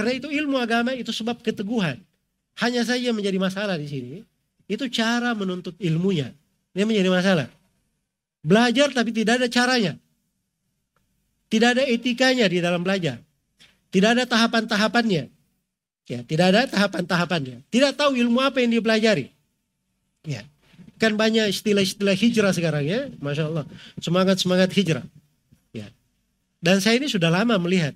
Karena itu ilmu agama itu sebab keteguhan. Hanya saja menjadi masalah di sini. Itu cara menuntut ilmunya. Ini menjadi masalah. Belajar tapi tidak ada caranya. Tidak ada etikanya di dalam belajar. Tidak ada tahapan-tahapannya. Ya, tidak ada tahapan-tahapannya. Tidak tahu ilmu apa yang dipelajari. Ya. Kan banyak istilah-istilah hijrah sekarang ya. Masya Allah. Semangat-semangat hijrah. Ya. Dan saya ini sudah lama melihat.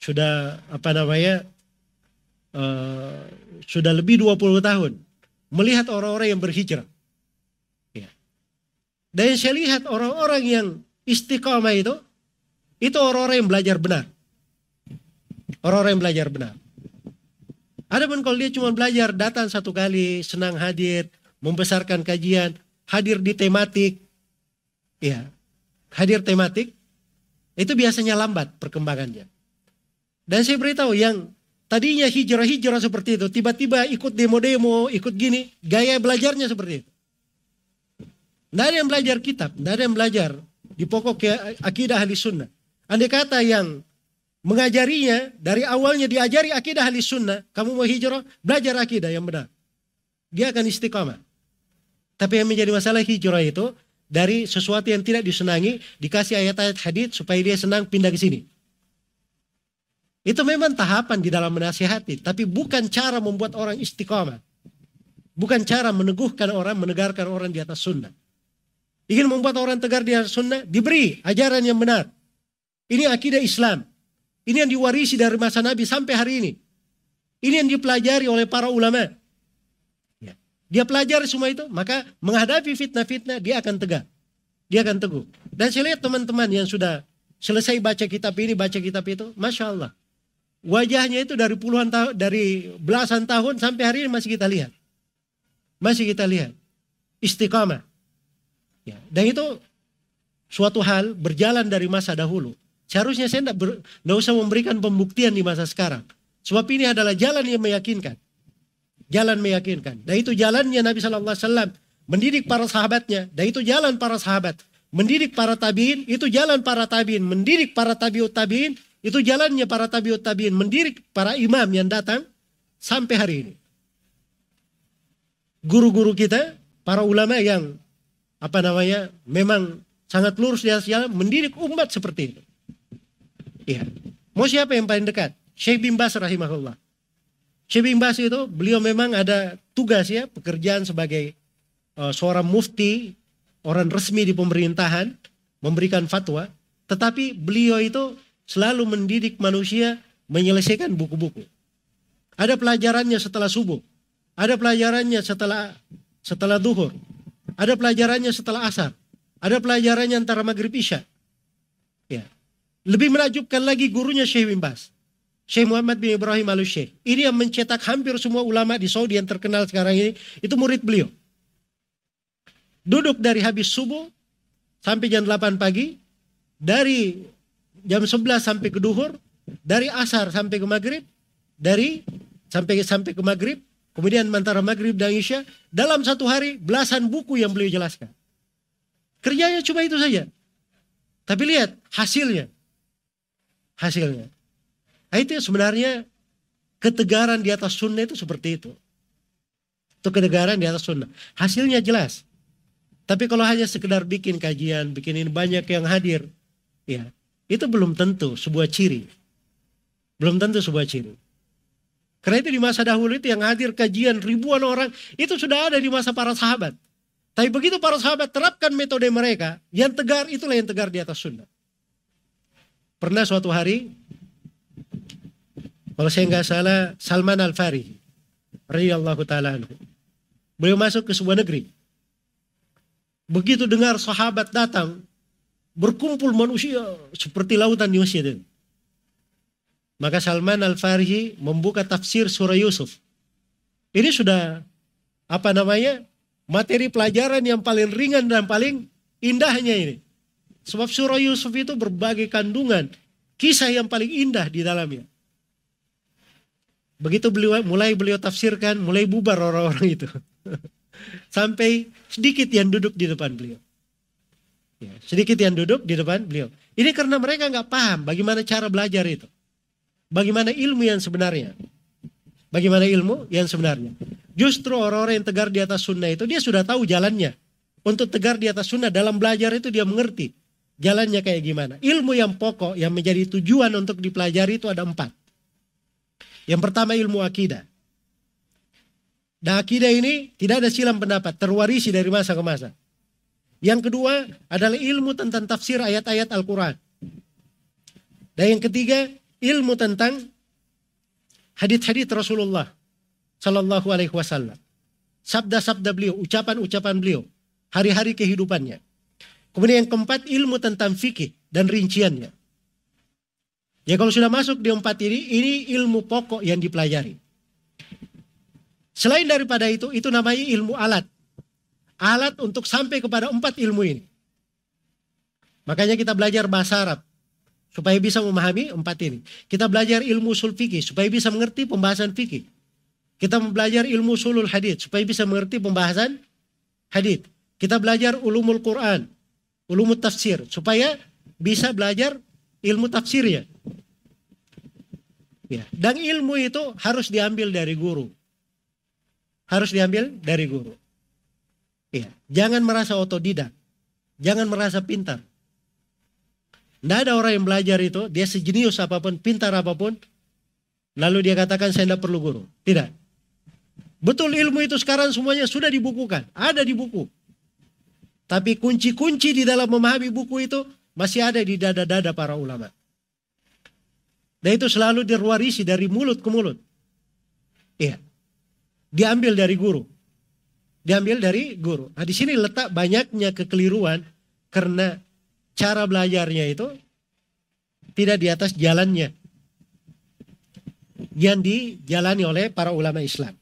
Sudah apa namanya. Uh, sudah lebih 20 tahun. Melihat orang-orang yang berhijrah. Ya. Dan saya lihat orang-orang yang istiqamah itu. Itu orang-orang yang belajar benar. Orang-orang yang belajar benar. Ada pun kalau dia cuma belajar datang satu kali, senang hadir, membesarkan kajian, hadir di tematik, ya, hadir tematik, itu biasanya lambat perkembangannya. Dan saya beritahu yang tadinya hijrah-hijrah seperti itu, tiba-tiba ikut demo-demo, ikut gini, gaya belajarnya seperti itu. Tidak ada yang belajar kitab, tidak ada yang belajar di pokok akidah ahli sunnah. Andai kata yang mengajarinya dari awalnya diajari akidah ahli sunnah. Kamu mau hijrah, belajar akidah yang benar. Dia akan istiqamah. Tapi yang menjadi masalah hijrah itu dari sesuatu yang tidak disenangi dikasih ayat-ayat hadis supaya dia senang pindah ke sini. Itu memang tahapan di dalam menasihati, tapi bukan cara membuat orang istiqamah. Bukan cara meneguhkan orang, menegarkan orang di atas sunnah. Ingin membuat orang tegar di atas sunnah, diberi ajaran yang benar. Ini akidah Islam. Ini yang diwarisi dari masa Nabi sampai hari ini. Ini yang dipelajari oleh para ulama. Ya. Dia pelajari semua itu, maka menghadapi fitnah-fitnah dia akan tegak. Dia akan teguh. Dan saya lihat teman-teman yang sudah selesai baca kitab ini, baca kitab itu, Masya Allah. Wajahnya itu dari puluhan tahun, dari belasan tahun sampai hari ini masih kita lihat. Masih kita lihat. Istiqamah. Ya. Dan itu suatu hal berjalan dari masa dahulu. Seharusnya saya tidak usah memberikan pembuktian di masa sekarang. Sebab ini adalah jalan yang meyakinkan. Jalan meyakinkan. Dan itu jalannya Nabi Shallallahu Alaihi Wasallam mendidik para sahabatnya. Dan itu jalan para sahabat. Mendidik para tabiin, itu jalan para tabiin. Mendidik para tabiut tabiin, itu jalannya para tabiut tabiin. Mendidik para imam yang datang sampai hari ini. Guru-guru kita, para ulama yang apa namanya, memang sangat lurus di atas jalan, mendidik umat seperti itu. Iya. Mau siapa yang paling dekat? Syekh bin Bas rahimahullah. Syekh bin Bas itu beliau memang ada tugas ya, pekerjaan sebagai uh, seorang mufti, orang resmi di pemerintahan, memberikan fatwa. Tetapi beliau itu selalu mendidik manusia menyelesaikan buku-buku. Ada pelajarannya setelah subuh. Ada pelajarannya setelah setelah duhur. Ada pelajarannya setelah asar. Ada pelajarannya antara maghrib isya. Ya. Lebih menakjubkan lagi gurunya Syekh bin Bas. Syekh Muhammad bin Ibrahim al Syekh. Ini yang mencetak hampir semua ulama di Saudi yang terkenal sekarang ini. Itu murid beliau. Duduk dari habis subuh sampai jam 8 pagi. Dari jam 11 sampai ke duhur. Dari asar sampai ke maghrib. Dari sampai sampai ke maghrib. Kemudian antara maghrib dan isya. Dalam satu hari belasan buku yang beliau jelaskan. Kerjanya cuma itu saja. Tapi lihat hasilnya hasilnya. Nah, itu sebenarnya ketegaran di atas sunnah itu seperti itu. Itu ketegaran di atas sunnah. Hasilnya jelas. Tapi kalau hanya sekedar bikin kajian, bikin ini banyak yang hadir, ya itu belum tentu sebuah ciri. Belum tentu sebuah ciri. Karena itu di masa dahulu itu yang hadir kajian ribuan orang, itu sudah ada di masa para sahabat. Tapi begitu para sahabat terapkan metode mereka, yang tegar itulah yang tegar di atas sunnah. Pernah suatu hari, kalau saya nggak salah, Salman Al Farisi, radhiyallahu taala Beliau masuk ke sebuah negeri. Begitu dengar sahabat datang, berkumpul manusia seperti lautan di masjid Maka Salman Al Farisi membuka tafsir surah Yusuf. Ini sudah apa namanya materi pelajaran yang paling ringan dan paling indahnya ini. Sebab surah Yusuf itu berbagai kandungan, kisah yang paling indah di dalamnya. Begitu beliau mulai beliau tafsirkan, mulai bubar orang-orang itu. Sampai sedikit yang duduk di depan beliau. Ya, sedikit yang duduk di depan beliau. Ini karena mereka nggak paham bagaimana cara belajar itu. bagaimana ilmu yang sebenarnya. Bagaimana ilmu yang sebenarnya. Justru orang-orang yang tegar di atas sunnah itu dia sudah tahu jalannya. Untuk tegar di atas sunnah dalam belajar itu dia mengerti jalannya kayak gimana. Ilmu yang pokok yang menjadi tujuan untuk dipelajari itu ada empat. Yang pertama ilmu akidah. Dan akidah ini tidak ada silam pendapat, terwarisi dari masa ke masa. Yang kedua adalah ilmu tentang tafsir ayat-ayat Al-Quran. Dan yang ketiga ilmu tentang hadith-hadith Rasulullah Sallallahu Alaihi Wasallam. Sabda-sabda beliau, ucapan-ucapan beliau, hari-hari kehidupannya. Kemudian yang keempat ilmu tentang fikih dan rinciannya. Ya kalau sudah masuk di empat ini, ini ilmu pokok yang dipelajari. Selain daripada itu, itu namanya ilmu alat. Alat untuk sampai kepada empat ilmu ini. Makanya kita belajar bahasa Arab supaya bisa memahami empat ini. Kita belajar ilmu usul fikih supaya bisa mengerti pembahasan fikih. Kita belajar ilmu sulul hadith supaya bisa mengerti pembahasan hadith. Kita belajar ulumul Quran, ulumul tafsir supaya bisa belajar ilmu tafsirnya. Ya, dan ilmu itu harus diambil dari guru. Harus diambil dari guru. Ya, jangan merasa otodidak. Jangan merasa pintar. Tidak ada orang yang belajar itu, dia sejenius apa pun, pintar apa pun, lalu dia katakan saya tidak perlu guru. Tidak. Betul ilmu itu sekarang semuanya sudah dibukukan, ada di buku. Tapi kunci-kunci di dalam memahami buku itu masih ada di dada-dada para ulama. Dan itu selalu dirwarisi dari mulut ke mulut. Iya. Diambil dari guru. Diambil dari guru. Nah di sini letak banyaknya kekeliruan karena cara belajarnya itu tidak di atas jalannya yang dijalani oleh para ulama Islam.